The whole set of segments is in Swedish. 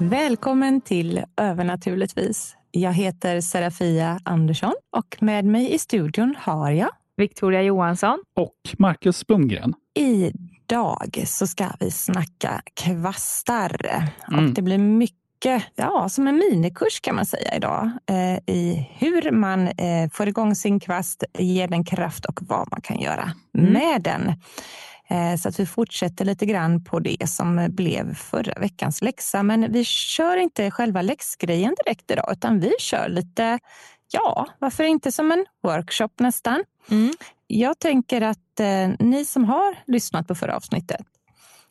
Välkommen till Övernaturligtvis. Jag heter Serafia Andersson och med mig i studion har jag Victoria Johansson. Och Marcus Blomgren. Idag så ska vi snacka kvastar. Mm. Och det blir mycket, ja, som en minikurs kan man säga idag. Eh, I hur man eh, får igång sin kvast, ger den kraft och vad man kan göra Mm. med den. Eh, Så att vi fortsätter lite grann på det som blev förra veckans läxa. Men vi kör inte själva läxgrejen direkt idag, utan vi kör lite, ja, varför inte som en workshop nästan. Mm. Jag tänker att eh, ni som har lyssnat på förra avsnittet,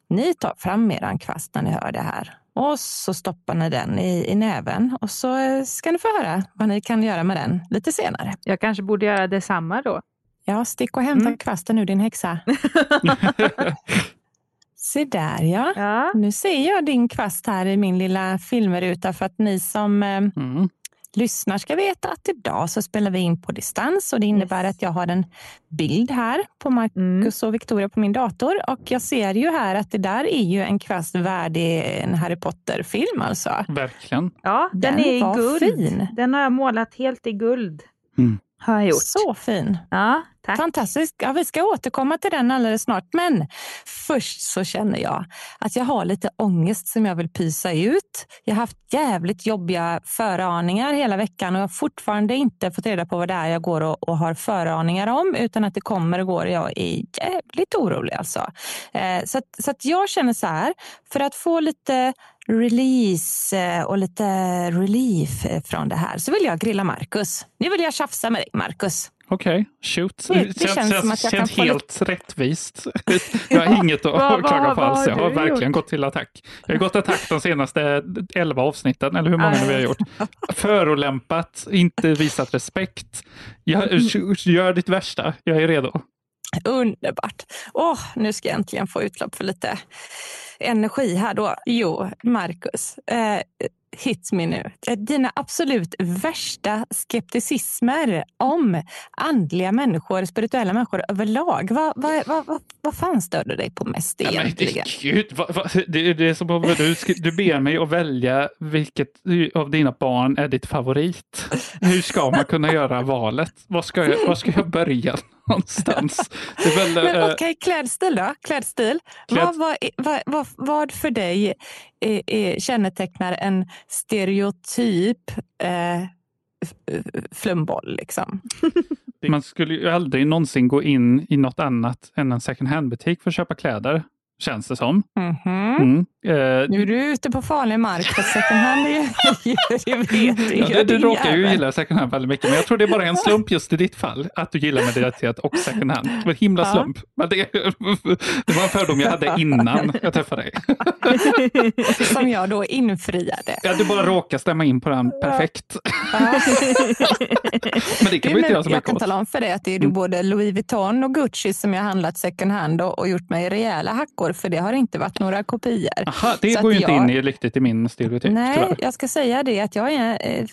ni tar fram er kvast när ni hör det här. Och så stoppar ni den i, i näven och så eh, ska ni få höra vad ni kan göra med den lite senare. Jag kanske borde göra detsamma då. Ja, stick och hämta Mm. kvasten nu din häxa. Se där ja. Ja. Nu ser jag din kvast här i min lilla filmruta för att ni som eh, Mm. lyssnar ska veta att idag så spelar vi in på distans och det innebär Yes. att jag har en bild här på Marcus Mm. och Victoria på min dator och jag ser ju här att det där är ju en kvast värdig en Harry Potter-film alltså. Verkligen. ja, den, Den är i guld. fin. Den har jag målat helt i guld. Mm. Har jag gjort. Så fin. Ja, tack. Fantastiskt. Ja, vi ska återkomma till den alldeles snart. Men först så känner jag att jag har lite ångest som jag vill pysa ut. Jag har haft jävligt jobbiga föraningar hela veckan och jag har fortfarande inte fått reda på vad det är jag går och, och har föraningar om utan att det kommer och går. Jag är jävligt orolig alltså. Eh, så att, så att jag känner så här, för att få lite release eh, och lite relief eh, från det här så vill jag grilla Marcus. Nu vill jag tjafsa med dig Marcus. Okej, shoot. Det- det känns som att jag kan känns få lite- helt rättvist. Jag har inget att vad- klaga på alls. Jag har verkligen gjort? gått till attack. Jag har gått till attack de senaste elva avsnitten, eller hur många nu vi har gjort. Förolämpat, inte visat respekt. Jag, gör ditt värsta, jag är redo. Underbart. Åh, nu ska jag äntligen få utlopp för lite energi här då. Jo, Marcus, eh, hit me nu. Eh, Dina absolut värsta skepticismer om andliga människor, spirituella människor överlag. Vad, vad, vad, vad, vad fan störde dig på mest Ja, egentligen? Gud, vad, vad, det, det är som om du, du ber mig att välja vilket av dina barn är ditt favorit. Hur ska man kunna göra valet? Var ska jag, var ska jag börja någonstans? Är väl, Men eh, okej, klädstil då? Klädstil. Kläd- Vad, vad, vad, vad, för dig eh, eh, kännetecknar en stereotyp eh, flumboll? Liksom? Man skulle ju aldrig någonsin gå in i något annat än en second hand-butik för att köpa kläder, känns det som. Mhm. Mm. Eh, Nu är du ute på farlig mark för second hand är det vet. Ja, ju, du, råkar ju gilla second hand väldigt mycket, men jag tror det är bara en slump just i ditt fall, att du gillar medialitet och second hand. Det var en himla slump. Men Det, det var en fördom jag hade innan jag träffade dig. Som jag då infriade. Ja, du bara råkar stämma in på den perfekt. Men det kan Du, inte göra så jag mycket kan åt. tala om för dig att det är Mm. både Louis Vuitton och Gucci som jag handlat second hand och, och gjort mig rejäla hackor för det har inte varit några kopior. Aha, det Så går ju inte jag- in i riktigt i min stereotyp, Nej, tyvärr. jag ska säga det att jag är eh,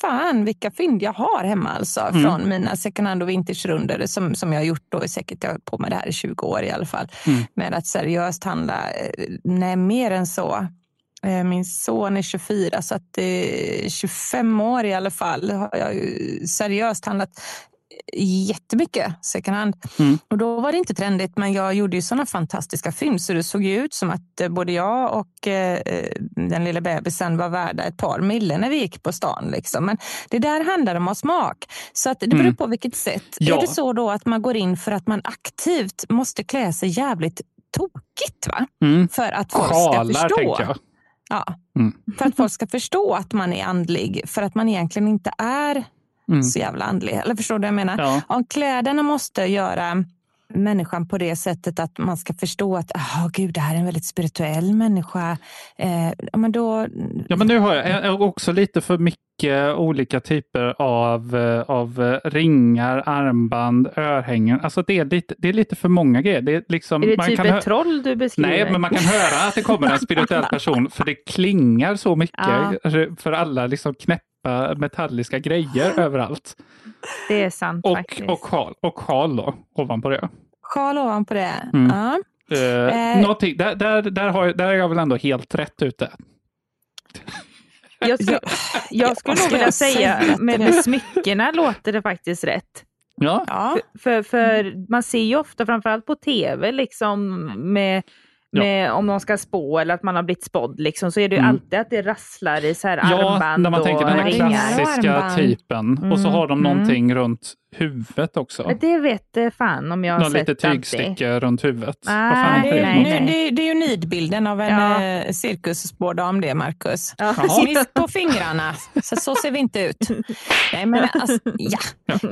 fan vilka fynd jag har hemma alltså Mm. från mina second hand och vintage-runder som, som jag har gjort då säkert, jag har på med det här i 20 år i alla fall. Mm. Med att seriöst handla, eh, nej mer än så. Eh, Min son är 24 så att eh, 25 år i alla fall har jag seriöst handlat jättemycket second hand. Mm. Och då var det inte trendigt, men jag gjorde ju sådana fantastiska fynd så det såg ju ut som att eh, både jag och eh, den lilla bebisen var värda ett par mille när vi gick på stan. Liksom. Men det där handlar om att ha smak. Så att det beror Mm. på vilket sätt. Ja. Är det så då att man går in för att man aktivt måste klä sig jävligt tokigt va? Mm. för att folk ska Sjalar, förstå? Ja, Mm. för att folk ska förstå att man är andlig, för att man egentligen inte är Mm. så jävla andlig. Eller förstår du vad jag menar? Ja. Om kläderna måste göra människan på det sättet att man ska förstå att oh, gud, det här är en väldigt spirituell människa. Eh, men då, Ja, men nu har jag jag har också lite för mycket olika typer av, eh, av eh, ringar, armband, örhängen. Alltså det är lite, det är lite för många grejer. Det är, liksom, Är det man typ kan ett troll du beskriver? Nej, men man kan höra att det kommer en spirituell person för det klingar så mycket Ja. för alla liksom knäppa metalliska grejer överallt. Det är sant Och, faktiskt. och, sjal, och sjal då, ovanpå det. sjal ovanpå det. Mm. Eh, Eh. någonting, där, där, där, har jag, där är jag väl ändå helt rätt ute. Jag, skulle, jag skulle nog vilja jag säga, med, smyckena låter det faktiskt rätt. Ja, Ja. För, för man ser ju ofta, framförallt på tv, liksom med, Ja. med, om någon ska spå eller att man har blivit spådd, liksom, så är det ju Mm. alltid att det rasslar i så här ja armband när man och tänker den här klassiska Armband. typen. Och så Mm, har de mm. någonting runt huvudet också. Det vet eh, fan om jag har Någon sett lite alltid. tygstycke runt huvudet. Nej, Vad fan Det heter är, det? nej, nej. det, det är ju nidbilden av en Ja. ja. cirkusspårdam det, Marcus. Ja. På fingrarna. Så, så ser vi inte ut. Nej, men, alltså, ja.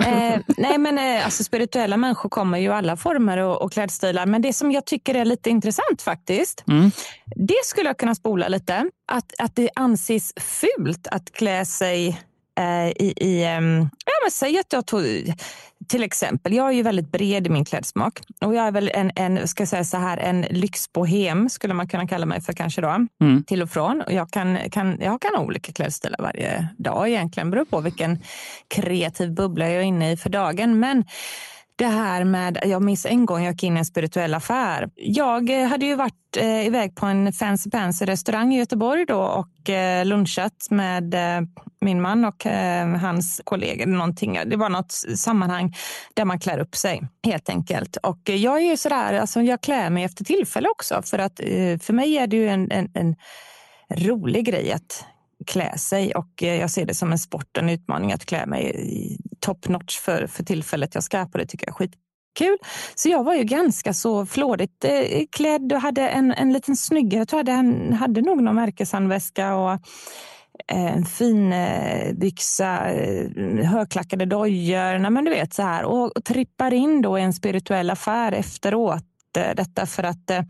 eh, nej, men eh, alltså, spirituella människor kommer ju i alla former och, och klädstilar. Men det som jag tycker är lite intressant faktiskt, Mm. det skulle jag kunna spola lite. Att, att det anses fult att klä sig eh, i... i ja, men säg att jag tog... Till exempel, jag är ju väldigt bred i min klädsmak. Och jag är väl en, en, ska säga så här, en lyxbohem, skulle man kunna kalla mig för kanske då. Mm. Till och från. Och jag, kan, kan, jag kan ha olika klädstilar varje dag egentligen. Beror på vilken kreativ bubbla jag är inne i för dagen. Men det här med, jag minns en gång jag gick in i en spirituell affär. Jag eh, hade ju varit eh, iväg på en fancy pansy restaurang i Göteborg då och eh, lunchat med eh, min man och eh, hans kollegor. Någonting. Det var något sammanhang där man klär upp sig helt enkelt. Och eh, jag är ju sådär, alltså jag klär mig efter tillfälle också för att eh, för mig är det ju en, en, en rolig grej att klä sig och eh, jag ser det som en sport, en utmaning att klä mig i top notch för, för tillfället jag ska på. Det tycker jag är skitkul. Så jag var ju ganska så flådigt eh, klädd och hade en, en liten snyggare, jag tror jag hade, hade nog någon märkeshandväska och eh, en fin eh, byxa, högklackade dojor, nej men du vet så här. Och, och trippar in då i en spirituell affär efteråt. Detta för att eh,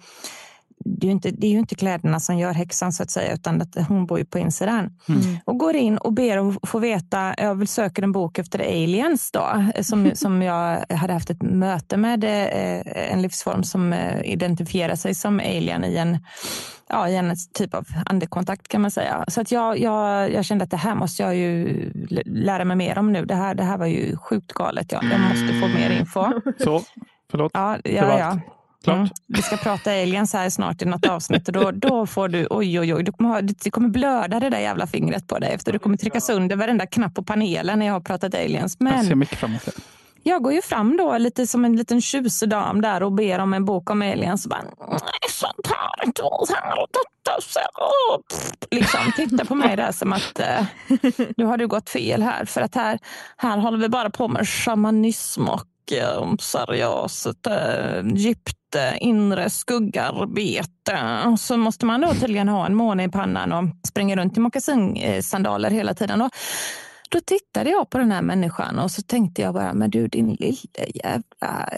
det är, ju inte, det är inte kläderna som gör häxan så att säga, utan att hon bor ju på insidan. Mm. Och går in och ber att få veta, jag vill söka en bok efter aliens då, eh, som, som jag hade haft ett möte med eh, en livsform som eh, identifierar sig som alien i en, ja, i en typ av andekontakt kan man säga. Så att jag, jag, jag kände att det här måste jag ju lära mig mer om nu. Det här, det här var ju sjukt galet. Jag, jag måste få mer info. Så, förlåt. Ja, ja, ja. Mm. Vi ska prata aliens här snart i något avsnitt och då, då får du, oj oj oj, du kommer, det kommer blöda det där jävla fingret på dig efter du kommer trycka sönder varenda knapp på panelen när jag har pratat aliens. Jag ser Men mycket fram emot det. jag går ju fram då lite som en liten tjusig dam där och ber om en bok om aliens. Och bara, sånt här här och detta Liksom titta på mig där som att eh, nu har du gått fel här. För att här, här håller vi bara på med shamanism och eh, seriöst eh, djupt eh, inre skuggarbete. Så måste man då tydligen ha en måne i pannan och springa runt i mockasinsandaler hela tiden. Och då tittade jag på den här människan och så tänkte jag bara, men du din lilla jävla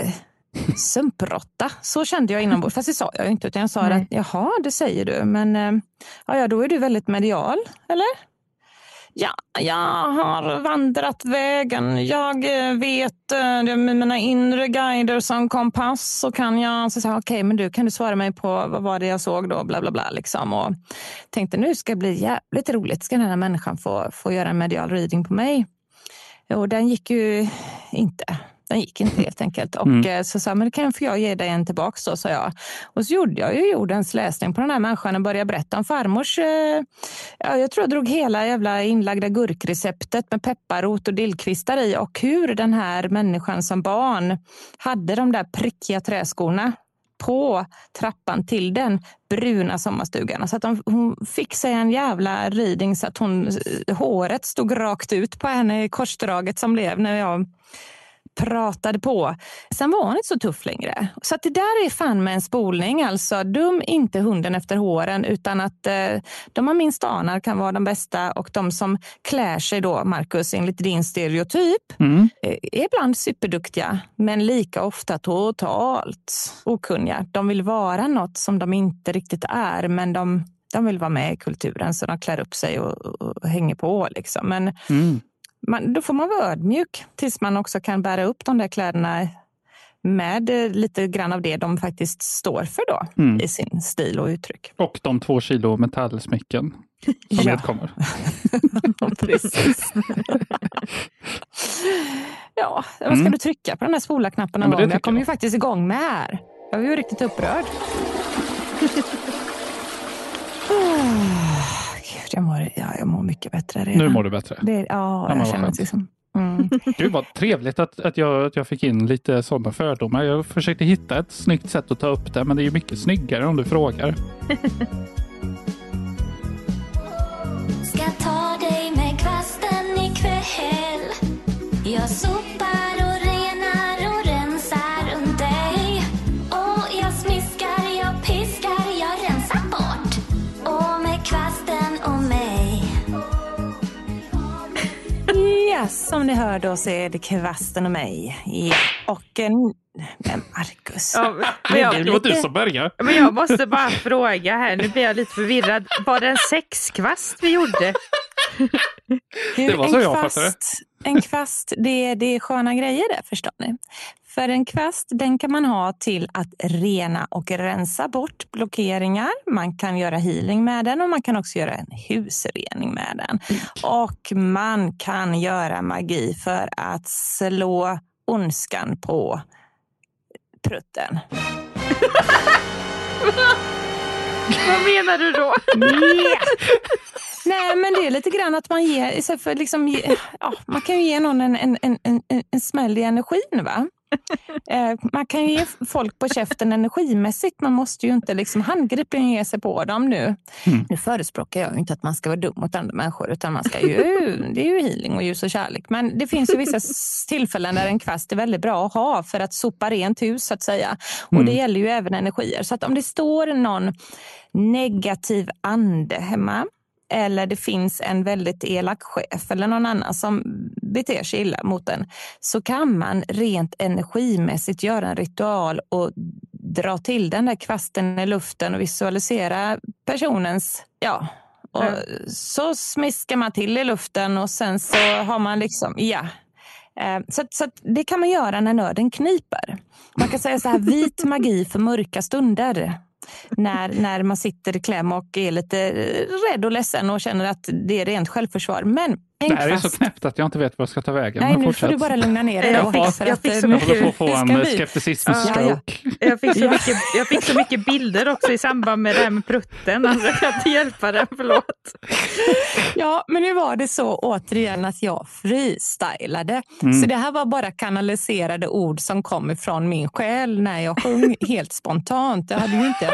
sumpråtta. Så kände jag inombords. Fast det sa jag ju inte, utan jag sa Nej. att jaha, det säger du. Men eh, ja, ja, då är du väldigt medial, eller? Ja, jag har vandrat vägen. Jag eh, vet eh, med mina inre guider som kompass. Så kan jag så säga, okej, men du kan du svara mig på vad var det jag såg då? Bla, bla, bla. Liksom. Och tänkte nu ska det bli jävligt roligt. Ska den här människan få, få göra en medial reading på mig? Och den gick ju inte. Den gick inte helt enkelt. Och Mm. eh, så sa jag, men kan får jag ge dig en tillbaks då, sa jag. Och så gjorde jag ju jordens läsning på den här människan och började berätta om farmors, eh, ja, jag tror jag drog hela jävla inlagda gurkreceptet med pepparrot och dillkvistar i och hur den här människan som barn hade de där prickiga träskorna på trappan till den bruna sommarstugan. Så att de, hon fick sig en jävla riding så att hon, håret stod rakt ut på henne i korsdraget som blev när jag pratade på. Sen var hon inte så tuff längre. Så att det där är fan med en spolning. Alltså, dum inte hunden efter håren utan att eh, de man minst anar kan vara de bästa och de som klär sig då, Marcus, enligt din stereotyp, Mm. eh, är ibland superduktiga men lika ofta totalt okunniga. De vill vara något som de inte riktigt är men de, de vill vara med i kulturen så de klär upp sig och, och hänger på. Liksom. Men Mm. Man, då får man vara ödmjuk tills man också kan bära upp de där kläderna med eh, lite grann av det de faktiskt står för då Mm. i sin stil och uttryck. Och de två kilo metallsmycken som Ja. Precis. ja, vad ska Mm. du trycka på den här spola-knappen Ja, någon det gång? Jag tycker kom ju faktiskt igång med här. Jag var ju riktigt upprörd. Gud, jag, mår, ja, jag mår mycket bättre redan. Nu mår du bättre. det, Ja, Ja, jag känner mig som... Mm. Gud vad trevligt att, att, jag, att jag fick in lite sådana fördomar. Jag försökte hitta ett snyggt sätt att ta upp det, men det är ju mycket snyggare om du frågar. Ska ta dig med kvasten ikväll Jag sopar Ja, som ni hör då så är det kvasten och mig. Ja. Och en... Men Marcus. Ja, men, du jag, Det var du som började. men jag måste bara fråga här, nu blir jag lite förvirrad. Var det en sexkvast vi gjorde? Du, Det var en så jag kvast, fattade En kvast, det, det är sköna grejer det förstår ni. För en kvast den kan man ha till att rena och rensa bort blockeringar. Man kan göra healing med den och man kan också göra en husrening med den. Och man kan göra magi för att slå ondskan på prutten. Vad menar du då? Yeah. Nej, men det är lite grann att man ger, för liksom, ja, man kan ju ge någon en, en, en, en, en smäll i energin. Va? Eh, man kan ju ge folk på käften energimässigt. Man måste ju inte liksom handgripligen ge sig på dem nu. Nu förespråkar jag ju inte att man ska vara dum mot andra människor, utan man ska ju, det är ju healing och ljus och kärlek. Men det finns ju vissa tillfällen där en kvast är väldigt bra att ha för att sopa rent hus, så att säga. Och det gäller ju även energier. Så att om det står någon negativ ande hemma, eller det finns en väldigt elak chef eller någon annan som beter sig illa mot en, så kan man rent energimässigt göra en ritual och dra till den där kvasten i luften och visualisera personens, ja, och Ja. så smiskar man till i luften och sen så har man liksom, ja. Eh, Så, så det kan man göra när nöden kniper. Man kan säga så här, vit magi för mörka stunder. När, när man sitter i kläm och är lite rädd och ledsen och känner att det är rent självförsvar. Men en Det här är så knäppt att jag inte vet vad jag ska ta vägen. Nej, nu får fortsätt. du bara lugna ner dig. Jag fick- för jag att, fick eh, så Jag får mycket- få en skepticism-stroke. Ja, Jag fick, så mycket, jag fick så mycket bilder också i samband med det här med prutten. Alltså, jag kan inte hjälpa det, förlåt. Ja, men nu var det så återigen att jag freestylade. Mm. Så det här var bara kanaliserade ord som kom ifrån min själ när jag sjöng helt spontant. Jag hade ju inte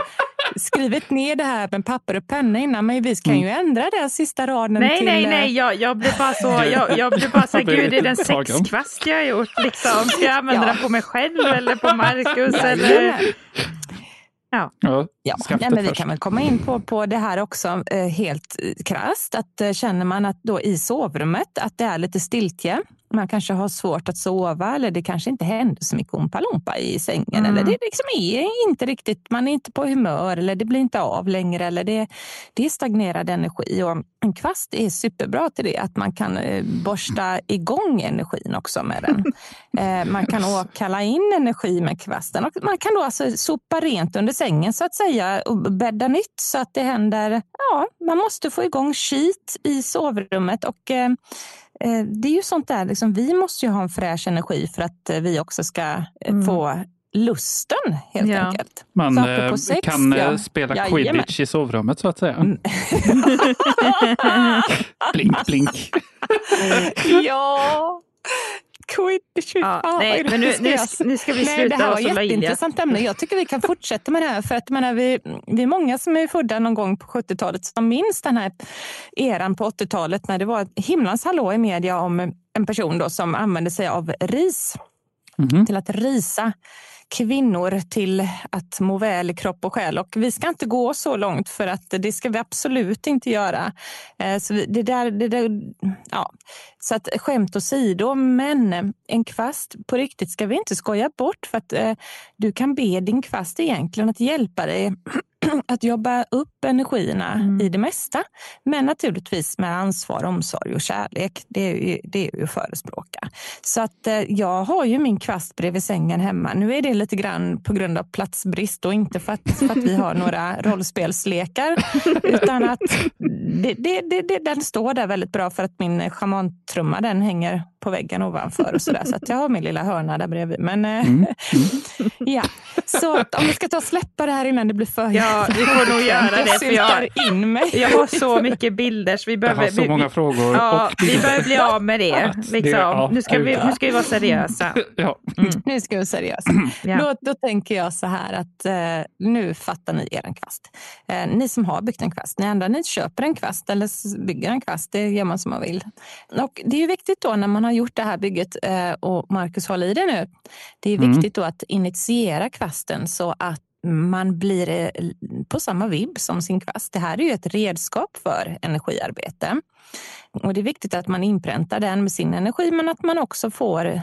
skrivit ner det här med papper och penna innan, men vi Mm. kan ju ändra den sista raden Nej, till... nej, eh, nej, jag, jag blev bara så, jag, jag blev bara så här, gud, är det en sexkvast jag har gjort? Liksom. Ska jag använda Ja. den på mig själv eller på Marcus? eller? Jajamän. Ja, Ja, skaftet nej, men vi kan väl komma in på, på det här också eh, helt eh, krasst. Att, eh, känner man att då i sovrummet att det är lite stiltje, man kanske har svårt att sova eller det kanske inte händer så mycket ompalompa i sängen. Mm. Eller det liksom är inte riktigt, man är inte på humör eller det blir inte av längre. Eller det, det är stagnerad energi. Och en kvast är superbra till det, att man kan eh, borsta igång energin också med den. Eh, man kan åkalla in energi med kvasten. Och man kan då alltså sopa rent under sängen så att säga och bädda nytt så att det händer. Ja, man måste få igång skit i sovrummet och eh, det är ju sånt där, liksom, vi måste ju ha en fräsch energi för att eh, vi också ska eh, Mm. få lusten helt Ja. enkelt. Man eh, sex, kan eh, ja. spela Jajamän. quidditch i sovrummet så att säga. Mm. blink, blink. ja, quidditch. Ja, fan, nej, men nu, ska nu, nu ska vi Nej, sluta det här var löjliga. jätteintressant ämne. Jag tycker vi kan fortsätta med det här. För att, menar, vi, vi är många som är födda någon gång på 70-talet som minns den här eran på 80-talet när det var ett himlans hallå i media om en person då som använde sig av ris Mhm. till att risa kvinnor till att må väl i kropp och själ. Och vi ska inte gå så långt för att det ska vi absolut inte göra. Eh, så det där, det där, ja. Så att skämt åsido, men eh, en kvast på riktigt ska vi inte skoja bort för att eh, du kan be din kvast egentligen att hjälpa dig att jobba upp energierna Mm. i det mesta. Men naturligtvis med ansvar, omsorg och kärlek. Det är ju, det är ju att förespråka. Så att eh, jag har ju min kvast bredvid sängen hemma. Nu är det lite grann på grund av platsbrist och inte för att, för att vi har några rollspelslekar. Utan att det, det, det, den står där väldigt bra för att min schamantrumma den hänger på väggen ovanför och sådär. Så att jag har min lilla hörna där bredvid. Men eh, ja, så att om vi ska ta och släppa det här innan det blir för Ja, vi får nog göra det. Jag För jag, in mig. jag har så mycket bilder så vi Jag behöver... har så vi- många frågor. Ja, och vi behöver bli av med det. det- Liksom. ja, nu, ska vi, nu ska vi vara seriösa. Ja. Nu ska vi vara seriösa. Ja. Då, då tänker jag så här att eh, nu fattar ni er en kvast. Eh, ni som har byggt en kvast, ni andra ni köper en kvast eller bygger en kvast. Det gör man som man vill. Och det är ju viktigt då när man har gjort det här bygget eh, och Marcus håller i det nu. Det är Mm. viktigt då att initiera kvasten så att man blir eh, på samma vibb som sin kvast. Det här är ju ett redskap för energiarbete. Och det är viktigt att man inpräntar den med sin energi men att man också får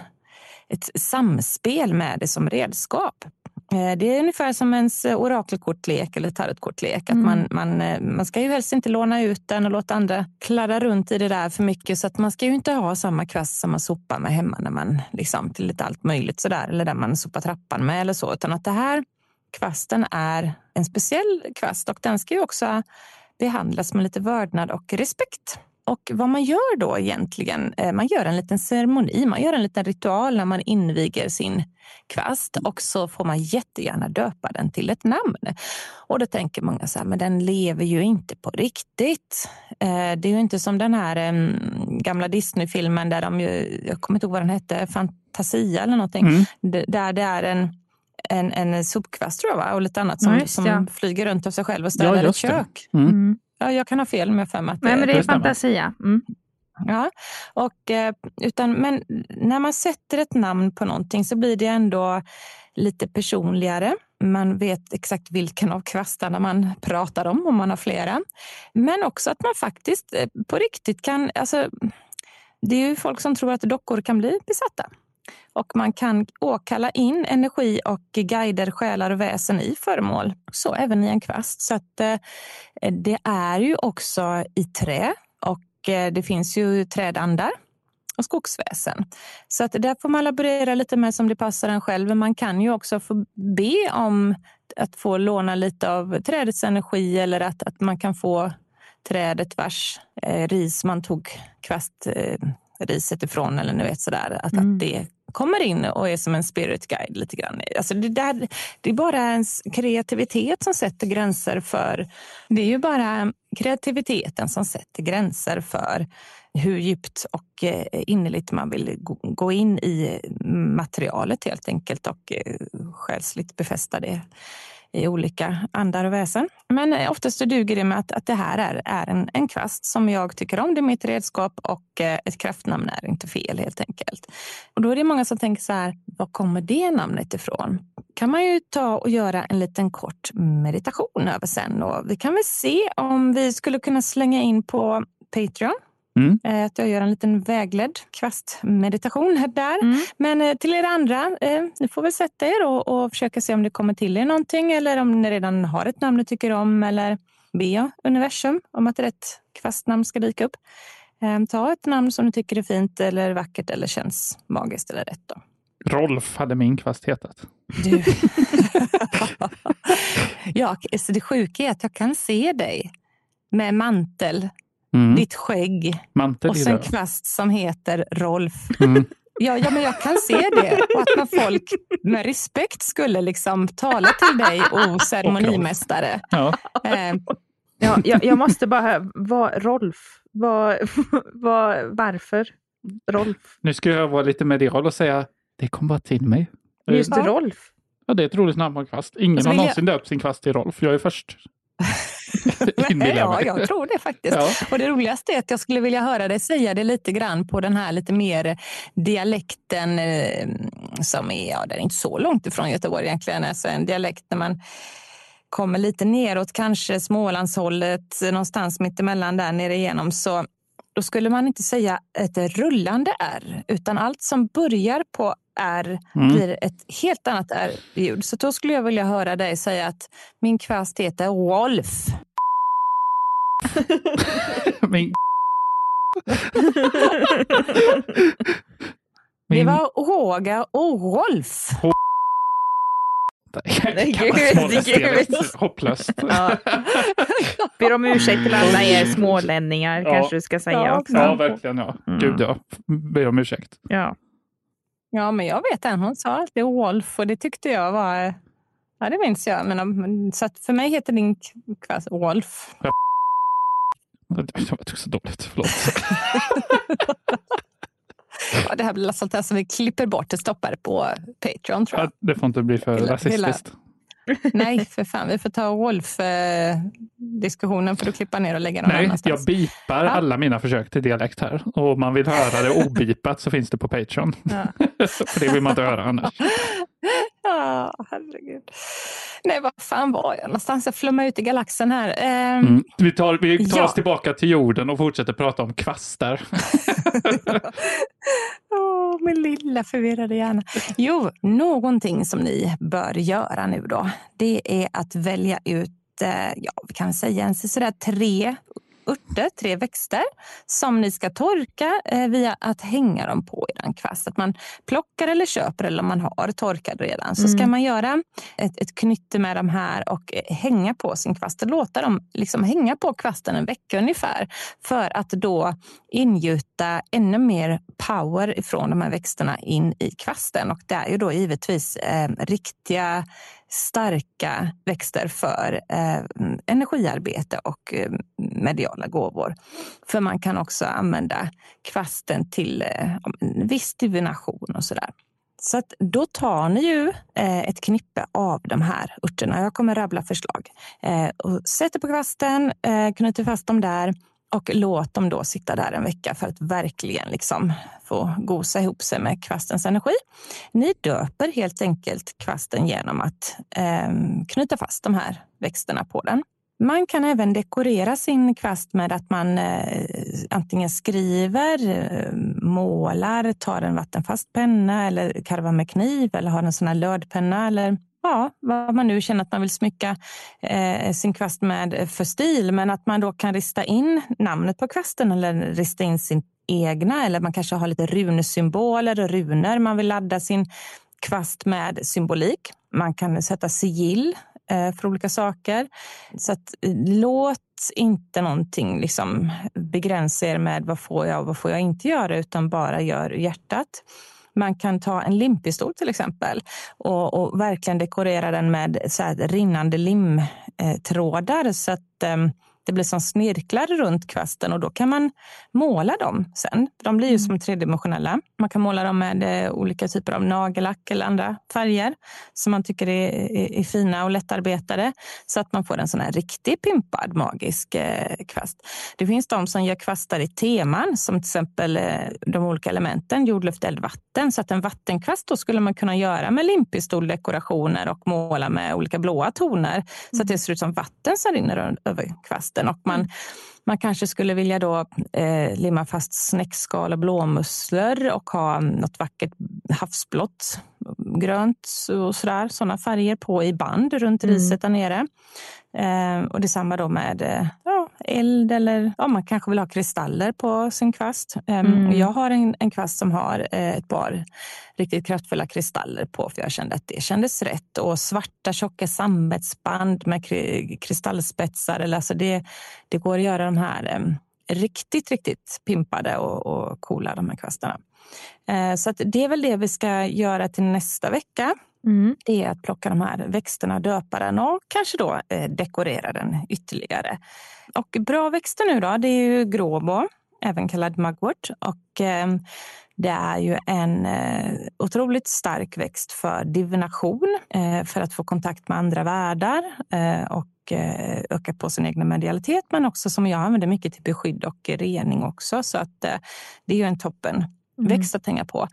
ett samspel med det som redskap. Eh, Det är ungefär som ens orakelkortlek eller tarotkortlek. Att Mm. man, man, eh, man ska ju helst inte låna ut den och låta andra kladda runt i det där för mycket. Så att man ska ju inte ha samma kvast som man sopar med hemma när man liksom till lite allt möjligt sådär. Eller där man sopar trappan med eller så. Utan att det här kvasten är en speciell kvast och den ska ju också behandlas med lite vördnad och respekt. Och vad man gör då egentligen, eh, man gör en liten ceremoni, man gör en liten ritual när man inviger sin kvast och så får man jättegärna döpa den till ett namn. Och då tänker många så här, men den lever ju inte på riktigt. Eh, Det är ju inte som den här em, gamla Disney-filmen där de ju, jag kommer inte ihåg vad den hette, Fantasia eller någonting, Mm. Där det är en en, en sopkvast tror jag va? och lite annat Ja, som, just som ja. flyger runt av sig själv och städar ett just det. kök. Mm. Mm. Ja, jag kan ha fel med för mig att Nej, men det är fantasia. Mm. Ja, och, eh, utan, men när man sätter ett namn på någonting så blir det ändå lite personligare. Man vet exakt vilken av kvastarna man pratar om, om man har flera. Men också att man faktiskt eh, på riktigt kan... Alltså, det är ju folk som tror att dockor kan bli besatta. Och man kan åkalla in energi och guider, själar och väsen i föremål. Så även i en kvast. Så att eh, det är ju också i trä och eh, det finns ju trädandar och skogsväsen. Så att där får man laborera lite med som det passar en själv. Men man kan ju också få be om att få låna lite av trädets energi eller att, att man kan få trädet vars eh, ris man tog kvast eh, ifrån eller ni vet sådär. Att, Mm. att det kommer in och är som en spirit guide lite grann. Alltså det, där, det är bara ens kreativitet som sätter gränser för... Det är ju bara kreativiteten som sätter gränser för hur djupt och eh, innerligt man vill gå- in i materialet helt enkelt och eh, själsligt befästa det i olika andar och väsen. Men eh, oftast så duger det med att, att det här är, är en, en kvast som jag tycker om. Det är mitt redskap och eh, ett kraftnamn är inte fel helt enkelt. Och då är det många som tänker så här, var kommer det namnet ifrån? kan man ju ta och göra en liten kort meditation över sen. Och vi kan väl se om vi skulle kunna slänga in på Patreon. Mm. Eh, Att jag gör en liten vägledd kvastmeditation här där. Mm. Men eh, till er andra, eh, ni får väl sätta er och, och försöka se om det kommer till er någonting eller om ni redan har ett namn ni tycker om eller be universum om att rätt kvastnamn ska dyka upp. Ta ett namn som ni tycker är fint eller vackert eller känns magiskt eller rätt. Då. Rolf hade min kvast hetat. Du. ja, så det sjuka är att jag kan se dig med mantel Mm. ditt skägg Mantel och det. kvast som heter Rolf. Mm. Ja, ja, men jag kan se det. Och att när folk med respekt skulle liksom tala till dig, o ceremonimästare. Ja. Eh, Ja, jag, jag måste bara höra, vad, Rolf, vad, vad, varför Rolf? Nu ska jag vara lite medial och säga det kom bara till mig. Just Ja. Rolf. Ja, det är ett roligt namn på en kvast. Ingen Och har vill jag- någonsin döpt sin kvast till Rolf. Jag är först. Ja, jag tror det faktiskt. Ja. Och det roligaste är att jag skulle vilja höra dig säga det lite grann på den här lite mer dialekten eh, som är, ja, den är inte så långt ifrån Göteborg egentligen. Alltså en dialekt när man kommer lite neråt, kanske Smålandshållet, någonstans mittemellan där nere igenom. Så då skulle man inte säga ett rullande R, utan allt som börjar på R Mm. blir ett helt annat R-ljud. Så då skulle jag vilja höra dig säga att min kvast heter Rolf. Min... Det Min... var Roger och Rolf. Nej, Kallas gud, gud. Hopplöst. Ja. Ber om ursäkt till alla er smålänningar, Ja. kanske du ska säga Ja, också. Ja, verkligen. Ja. Mm. Gud, ja. Ber om ursäkt. Ja. Ja, men jag vet en. Hon sa alltid Rolf och det tyckte jag var... Ja, det minns jag. Men, så för mig heter din kvast Rolf. Det var så dåligt. Förlåt. Ja, det här blir sånt där som vi klipper bort och stoppar på Patreon tror jag. Ja, Det får inte bli för rasistiskt. Nej, för fan. Vi får ta Rolf-diskussionen för att klippa ner och lägga någon Nej, jag annanstans. bipar Ja. alla mina försök till dialekt här. Och om man vill höra det obipat så finns det på Patreon. Ja. för det vill man inte höra annars. Ja, herregud. Nej, vad fan var jag någonstans? Jag flummar ut i galaxen här. Ehm, Mm. Vi tar, vi tar Ja. oss tillbaka till jorden och fortsätter prata om kvastar. Min lilla förvirrade hjärna. Jo, någonting som ni bör göra nu då, det är att välja ut, eh, ja, vi kan säga en sådär tre örter, tre växter som ni ska torka eh, via att hänga dem på er kvast. Att man plockar eller köper eller om man har torkad redan. Så ska man göra ett, ett knytte med de här och eh, hänga på sin kvast och låta dem liksom hänga på kvasten en vecka ungefär för att då ingjuta ännu mer power från de här växterna in i kvasten. Och det är ju då givetvis eh, riktiga starka växter för eh, energiarbete och eh, mediala gåvor. För man kan också använda kvasten till eh, en viss divination och sådär. Så att då tar ni ju eh, ett knippe av de här örterna. Jag kommer rabbla förslag. Eh, och sätter på kvasten, eh, knyter fast dem där och låt dem då sitta där en vecka för att verkligen liksom få gosa ihop sig med kvastens energi. Ni döper helt enkelt kvasten genom att eh, knyta fast de här växterna på den. Man kan även dekorera sin kvast med att man eh, antingen skriver, eh, målar, tar en vattenfast penna eller karvar med kniv eller har en sån här lödpenna eller ja, vad man nu känner att man vill smycka eh, sin kvast med för stil. Men att man då kan rista in namnet på kvasten eller rista in sin egna eller man kanske har lite runsymboler och runor man vill ladda sin kvast med symbolik. Man kan sätta sigill Eh, för olika saker. Så att, eh, låt inte någonting liksom begränsa er med vad får jag och vad får jag inte göra utan bara gör ur hjärtat. Man kan ta en limpistol till exempel och, och verkligen dekorera den med så här rinnande limtrådar så att eh, det blir som snirklar runt kvasten och då kan man måla dem sen. De blir ju som tredimensionella. Man kan måla dem med eh, olika typer av nagellack eller andra färger som man tycker är, är, är fina och lättarbetade så att man får en sån här riktigt pimpad magisk eh, kvast. Det finns de som gör kvastar i teman som till exempel eh, de olika elementen jord, luft, eld, vatten. Så att en vattenkvast då skulle man kunna göra med limpistoldekorationer och måla med olika blåa toner så att det ser ut som vatten som rinner över kvasten. Och man, man kanske skulle vilja då eh, limma fast snäckskal och blåmusslor och ha något vackert havsblått, grönt och sådär, sådana färger på i band runt riset där nere. Eh, och detsamma då med eh, eld eller ja, man kanske vill ha kristaller på sin kvast. Eh, och Jag har en, en kvast som har eh, ett par riktigt kraftfulla kristaller på för jag kände att det kändes rätt. Och svarta tjocka sammetsband med kri- kristallspetsar. Eller alltså det, det går att göra de här eh, riktigt, riktigt pimpade och, och coola de här kvastarna. Eh, så det är väl det vi ska göra till nästa vecka. Mm. Det är att plocka de här växterna, döpa den och kanske då eh, dekorera den ytterligare. Och bra växter nu då, det är ju gråbo, även kallad mugwort. Och eh, det är ju en eh, otroligt stark växt för divination, eh, för att få kontakt med andra världar eh, och eh, öka på sin egen medialitet, men också som jag använder mycket till beskydd och rening också. Så att eh, det är ju en toppen Mm. växt att hänga på.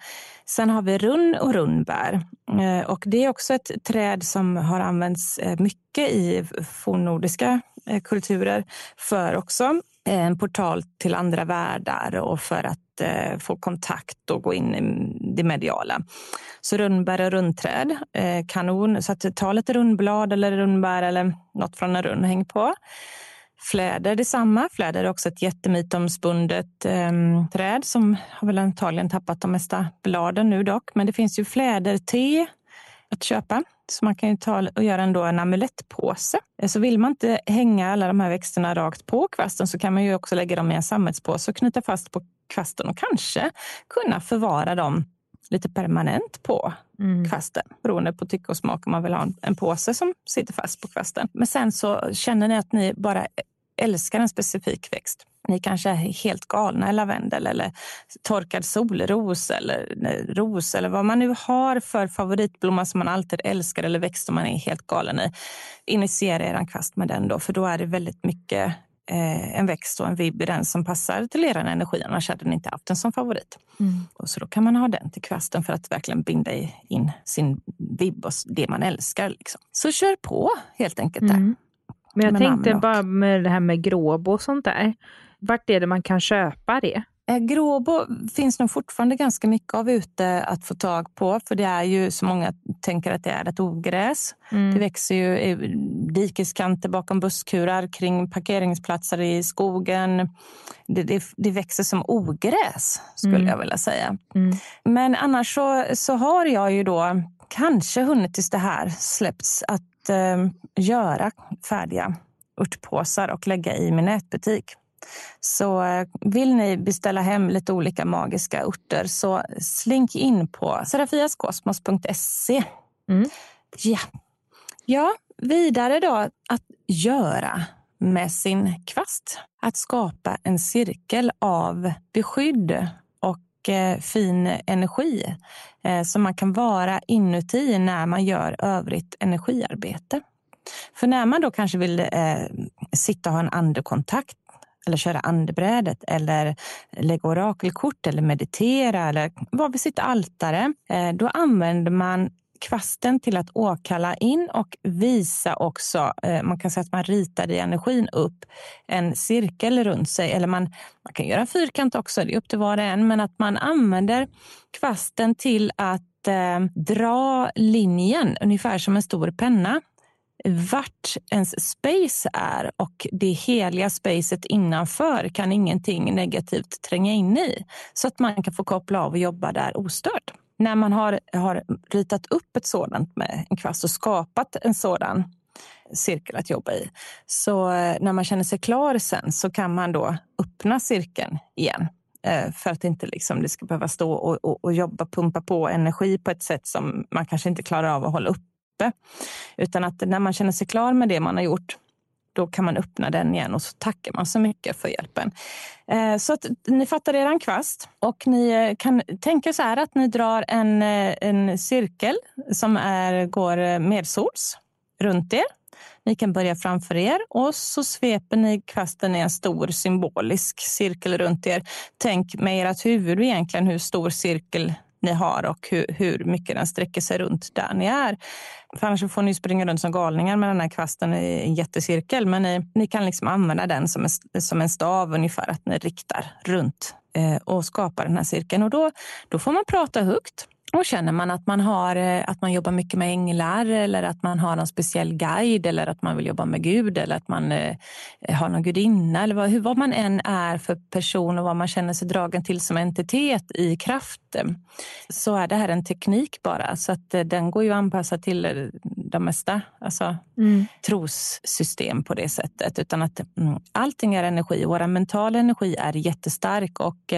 Sen har vi runn och runnbär. Eh, och det är också ett träd som har använts eh, mycket i fornnordiska eh, kulturer för också en portal till andra världar och för att eh, få kontakt och gå in i det mediala. Så runnbär och rundträd, eh, kanon. Så att ta lite rundblad eller rundbär eller något från en runn häng på. Fläder detsamma. Fläder är också ett jättemytomspundet eh, träd som har väl antagligen tappat de mesta bladen nu dock. Men det finns ju fläderte att köpa. Så man kan ju ta och göra en, då en amulettpåse. Eh, Så vill man inte hänga alla de här växterna rakt på kvasten så kan man ju också lägga dem i en sammetspåse och knyta fast på kvasten och kanske kunna förvara dem lite permanent på Mm. kvasten. Beroende på tycke och smak om man vill ha en, en påse som sitter fast på kvasten. Men sen så känner ni att ni bara älskar en specifik växt. Ni kanske är helt galna i lavendel eller torkad solros eller ros eller vad man nu har för favoritblomma som man alltid älskar eller växt som man är helt galen i. Initiera er kvast med den då, för då är det väldigt mycket eh, en växt och en vibb i den som passar till er energi. Annars hade ni inte haft den som favorit. Mm. Och så då kan man ha den till kvasten för att verkligen binda in sin vibb och det man älskar. Liksom. Så kör på helt enkelt. Där. Mm. Men jag tänkte bara med det här med gråbo och sånt där. Vart är det man kan köpa det? Eh, Gråbo finns nog fortfarande ganska mycket av ute att få tag på. För det är ju så många tänker att det är ett ogräs. Mm. Det växer ju i dikeskanter bakom busskurar, kring parkeringsplatser i skogen. Det, det, det växer som ogräs skulle Mm. jag vilja säga. Mm. Men annars så, så har jag ju då kanske hunnit tills det här släppts att eh, göra färdiga örtpåsar och lägga i min nätbutik. Så eh, vill ni beställa hem lite olika magiska örter så slink in på serafiaskosmos.se. Mm. Ja. ja, vidare då att göra med sin kvast. Att skapa en cirkel av beskydd fin energi eh, som man kan vara inuti när man gör övrigt energiarbete. För när man då kanske vill eh, sitta och ha en andekontakt eller köra andebrädet eller lägga orakelkort eller meditera eller vara vid sitt altare, eh, då använder man kvasten till att åkalla in och visa också, eh, man kan säga att man ritar i energin upp en cirkel runt sig. Eller man, man kan göra en fyrkant också, det är upp till var och en. Men att man använder kvasten till att eh, dra linjen, ungefär som en stor penna vart ens space är och det heliga spacet innanför kan ingenting negativt tränga in i. Så att man kan få koppla av och jobba där ostört. När man har, har ritat upp ett sådant med en kvast och skapat en sådan cirkel att jobba i. Så eh, när man känner sig klar sen så kan man då öppna cirkeln igen. Eh, för att inte liksom det ska behöva stå och, och, och jobba, pumpa på energi på ett sätt som man kanske inte klarar av att hålla uppe. Utan att när man känner sig klar med det man har gjort, då kan man öppna den igen och så tackar man så mycket för hjälpen. Eh, så att ni fattar er kvast och ni eh, kan tänka så här att ni drar en, eh, en cirkel som är, går medsols runt er. Ni kan börja framför er och så sveper ni kvasten i en stor symbolisk cirkel runt er. Tänk med ert huvud egentligen hur stor cirkel ni har och hur, hur mycket den sträcker sig runt där ni är. För annars får ni springa runt som galningar med den här kvasten i en jättecirkel. Men ni, ni kan liksom använda den som en, som en stav ungefär, att ni riktar runt eh, och skapar den här cirkeln. Och då, då får man prata högt och känner man att man, har, eh, att man jobbar mycket med änglar eller att man har någon speciell guide eller att man vill jobba med Gud eller att man eh, har någon gudinna eller vad, vad man än är för person och vad man känner sig dragen till som entitet i kraft så är det här en teknik bara. Så att eh, den går ju att anpassa till de mesta alltså, Mm. trossystem på det sättet. Utan att mm, allting är energi. Vår mentala energi är jättestark och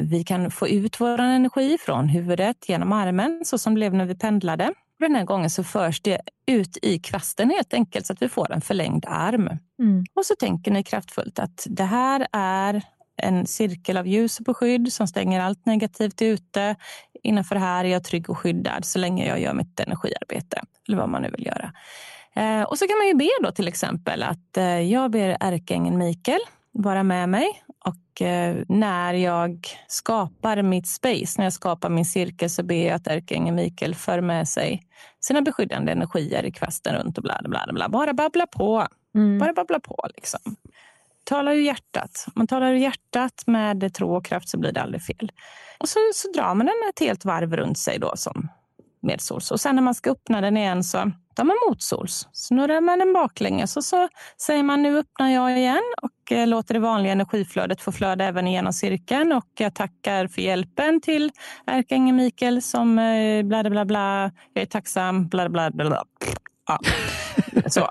vi kan få ut vår energi från huvudet genom armen så som det blev när vi pendlade. Den här gången så förs det ut i kvasten helt enkelt så att vi får en förlängd arm. Mm. Och så tänker ni kraftfullt att det här är en cirkel av ljus och beskydd som stänger allt negativt ute. Innanför det här är jag trygg och skyddad så länge jag gör mitt energiarbete. Eller vad man nu vill göra. Eh, och så kan man ju be då till exempel att eh, jag ber ärkeängeln Mikael vara med mig eh, när jag skapar mitt space, när jag skapar min cirkel så ber jag att ärkeängeln Mikael för med sig sina beskyddande energier i kvasten runt och bla bla bla. bla. Bara babbla på. Mm. Bara babbla på liksom. Tala ur hjärtat. Om man talar ur hjärtat med tro och kraft så blir det aldrig fel. Och så, så drar man den ett helt varv runt sig då som medsols. Och sen när man ska öppna den igen så tar man motsols. Snurrar man den baklänges och så säger man nu öppnar jag igen och eh, låter det vanliga energiflödet få flöda även igenom cirkeln. Och jag tackar för hjälpen till ärkeängeln Mikael som eh, bla bla bla. Jag är tacksam bla bla bla bla. Ja. Så.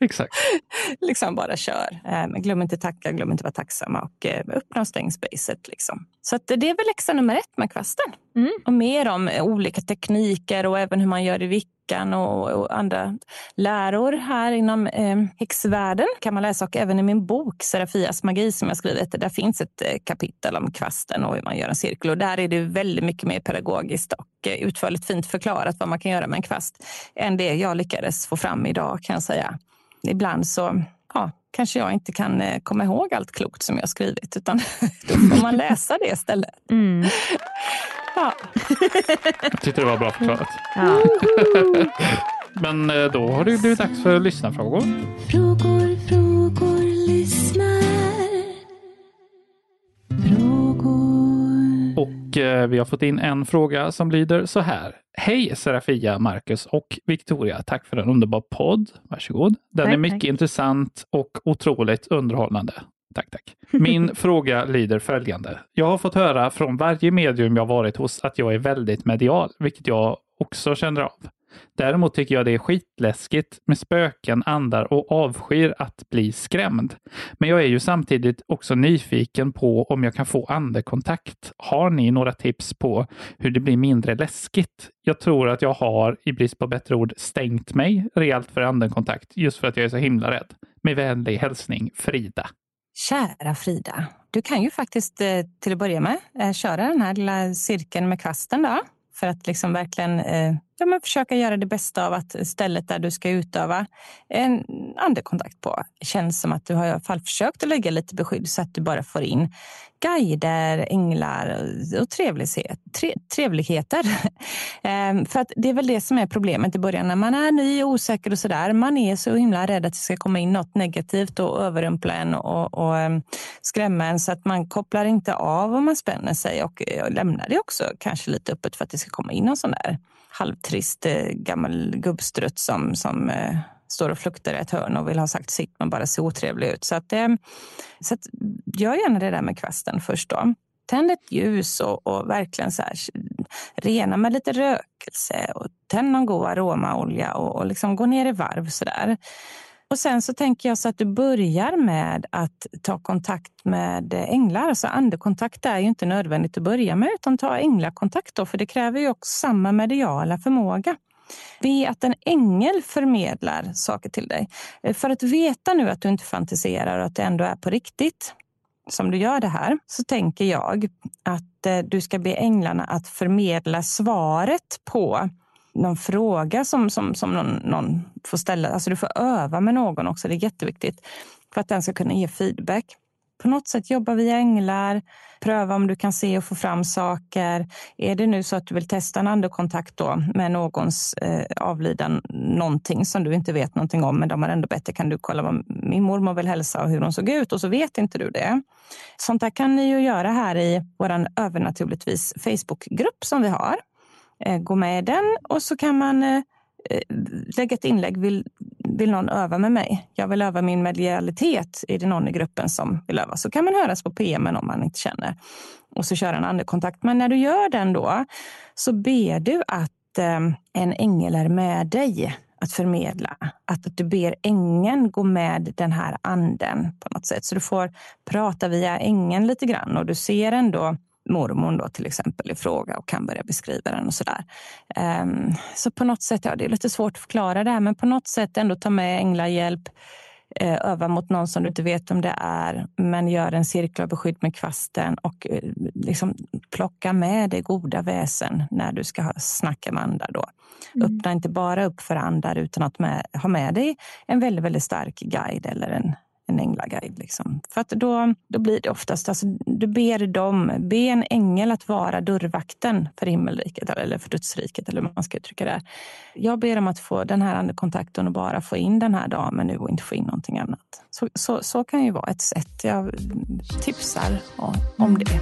Exakt. liksom bara kör. Eh, glöm inte tacka, glöm inte vara tacksamma och öppna och stäng spacet. Liksom. Så det är väl läxa nummer ett med kvasten. Mm. Och mer om olika tekniker och även hur man gör i vickan och, och andra läror här inom eh, häxvärlden kan man läsa. Och även i min bok Serafias magi som jag skrivit, där finns ett eh, kapitel om kvasten och hur man gör en cirkel. Och där är det väldigt mycket mer pedagogiskt och eh, utförligt fint förklarat vad man kan göra med en kvast än det jag lyckades få fram idag kan jag säga. Ibland så ja, kanske jag inte kan eh, komma ihåg allt klokt som jag skrivit utan då får man läsa det istället. Mm. Ja. Jag tyckte det var bra förklarat. Ja. Men eh, då har det blivit dags för lyssnarfrågor. Frågor, frågor, Och eh, vi har fått in en fråga som lyder så här. Hej Serafia, Marcus och Victoria. Tack för en underbar podd. Varsågod. Den Tack, är mycket tack. intressant och otroligt underhållande. Tack, tack. Min fråga lyder följande. Jag har fått höra från varje medium jag varit hos att jag är väldigt medial, vilket jag också känner av. Däremot tycker jag det är skitläskigt med spöken, andar och avskyr att bli skrämd. Men jag är ju samtidigt också nyfiken på om jag kan få andekontakt. Har ni några tips på hur det blir mindre läskigt? Jag tror att jag har, i brist på bättre ord, stängt mig rejält för andekontakt just för att jag är så himla rädd. Med vänlig hälsning Frida. Kära Frida, du kan ju faktiskt eh, till att börja med eh, köra den här lilla cirkeln med kvasten då. För att liksom verkligen eh, ja, men försöka göra det bästa av att stället där du ska utöva en andekontakt på känns som att du har i alla fall försökt att lägga lite beskydd så att du bara får in guider, änglar och trevlighet, tre, trevligheter. Ehm, För att det är väl det som är problemet i början när man är ny, och osäker och sådär. Man är så himla rädd att det ska komma in något negativt och överrumpla en och, och ehm, skrämma en så att man kopplar inte av om man spänner sig och och lämnar det också kanske lite öppet för att det ska komma in någon sån där halvtrist eh, gammal gubbstrutt som, som eh, står och fluktar i ett hörn och vill ha sagt sitt men bara ser otrevlig ut. Så, att, eh, så att, gör gärna det där med kvasten först då. Tänd ett ljus och, och verkligen så här, rena med lite rökelse och tänd någon god aromaolja och, och liksom gå ner i varv så där. Och sen så tänker jag så att du börjar med att ta kontakt med änglar. Alltså andekontakt är ju inte nödvändigt att börja med utan ta änglakontakt då, för det kräver ju också samma mediala förmåga. Be att en ängel förmedlar saker till dig. Eh, för att veta nu att du inte fantiserar och att det ändå är på riktigt som du gör det här, så tänker jag att eh, du ska be änglarna att förmedla svaret på någon fråga som, som, som någon, någon får ställa. Alltså du får öva med någon också, det är jätteviktigt för att den ska kunna ge feedback. på något sätt jobba via änglar, pröva om du kan se och få fram saker. Är det nu så att du vill testa en andekontakt då med någons eh, avliden, någonting som du inte vet någonting om, men de har ändå bett kan du kolla vad min mormor vill hälsa och hur hon såg ut och så vet inte du det. Sånt där kan ni ju göra här i vår övernaturligtvis Facebookgrupp som vi har. Eh, gå med i den och så kan man eh, eh, lägga ett inlägg. Vill, vill någon öva med mig? Jag vill öva min medialitet. Är det någon i gruppen som vill öva? Så kan man höras på PM om man inte känner. Och så köra en andekontakt. Men när du gör den då så ber du att en ängel är med dig att förmedla. Att du ber ängeln gå med den här anden på något sätt. Så du får prata via ängeln lite grann och du ser ändå mormor då till exempel i fråga och kan börja beskriva den och sådär. Um, så på något sätt, ja det är lite svårt att förklara det här, men på något sätt ändå ta med änglahjälp, uh, öva mot någon som du inte vet om det är, men gör en cirkel av beskydd med kvasten och uh, liksom plocka med dig goda väsen när du ska snacka med andar då. Mm. Öppna inte bara upp för andar utan att med, ha med dig en väldigt, väldigt stark guide eller en en änglaguide. Liksom. För att då, då blir det oftast, alltså, du ber dem, be en ängel att vara dörrvakten för himmelriket eller för dödsriket eller hur man ska uttrycka det. Jag ber dem att få den här andekontakten och bara få in den här damen nu och inte få in någonting annat. Så, så, så kan ju vara ett sätt. Jag tipsar om det.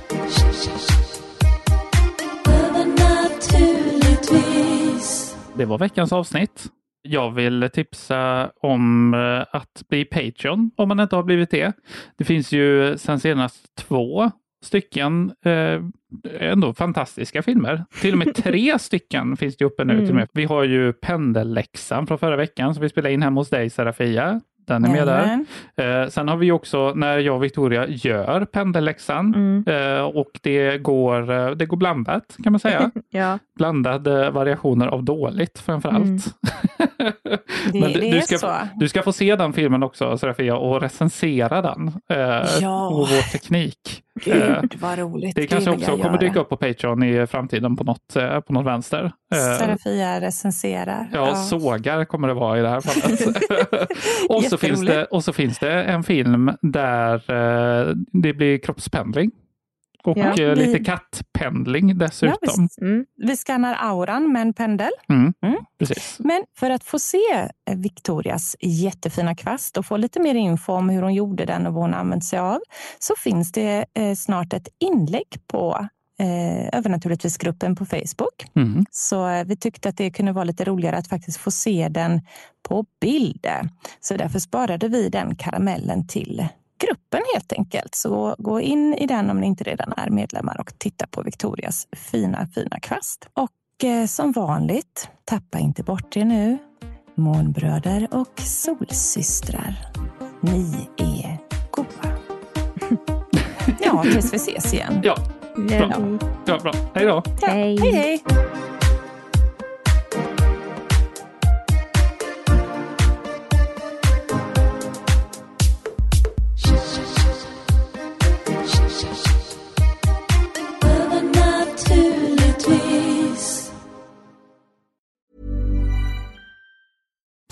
Det var veckans avsnitt. Jag vill tipsa om eh, att bli Patreon om man inte har blivit det. Det finns ju sen senast två stycken eh, ändå fantastiska filmer. Till och med tre stycken finns det uppe nu. Mm. Till med. Vi har ju Pendelläxan från förra veckan som vi spelade in hemma hos dig Serafia. Den är med där. Eh, sen har vi också när jag och Victoria gör pendelläxan mm. eh, och det går, eh, det går blandat kan man säga. ja. Blandade variationer av dåligt framför allt. Det, Men du, det du, ska, så. du ska få se den filmen också Serafia och recensera den. Eh, ja. Och vår teknik. Gud eh, vad roligt. Det kanske också kommer göra. dyka upp på Patreon i framtiden på något, eh, på något vänster. Serafia recenserar. Ja, ja, sågar kommer det vara i det här fallet. och, så finns det, och så finns det en film där det blir kroppspendling. Och ja, vi... lite kattpendling dessutom. Ja, vi, mm. vi skannar auran med en pendel. Mm, mm. Precis. Men för att få se Victorias jättefina kvast och få lite mer info om hur hon gjorde den och vad hon använt sig av så finns det eh, snart ett inlägg på eh, övernaturligtvis-gruppen på Facebook. Mm. Så eh, vi tyckte att det kunde vara lite roligare att faktiskt få se den på bild. Så därför sparade vi den karamellen till gruppen helt enkelt. Så gå in i den om ni inte redan är medlemmar och titta på Victorias fina, fina kvast. Och eh, som vanligt, tappa inte bort er nu. Månbröder och solsystrar. Ni är goa. ja, tills vi ses igen. Ja, bra. Ja, bra. Hej då. Ja, hej, hej.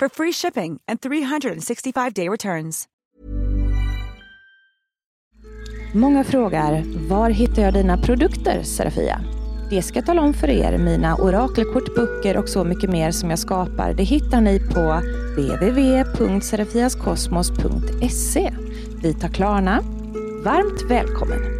for free shipping and 365-day returns. Många frågar, var hittar jag dina produkter, Serafia? Det ska jag tala om för er. Mina orakelkort, böcker och så mycket mer som jag skapar, det hittar ni på www.serafiaskosmos.se. Vi tar Klarna. Varmt välkommen!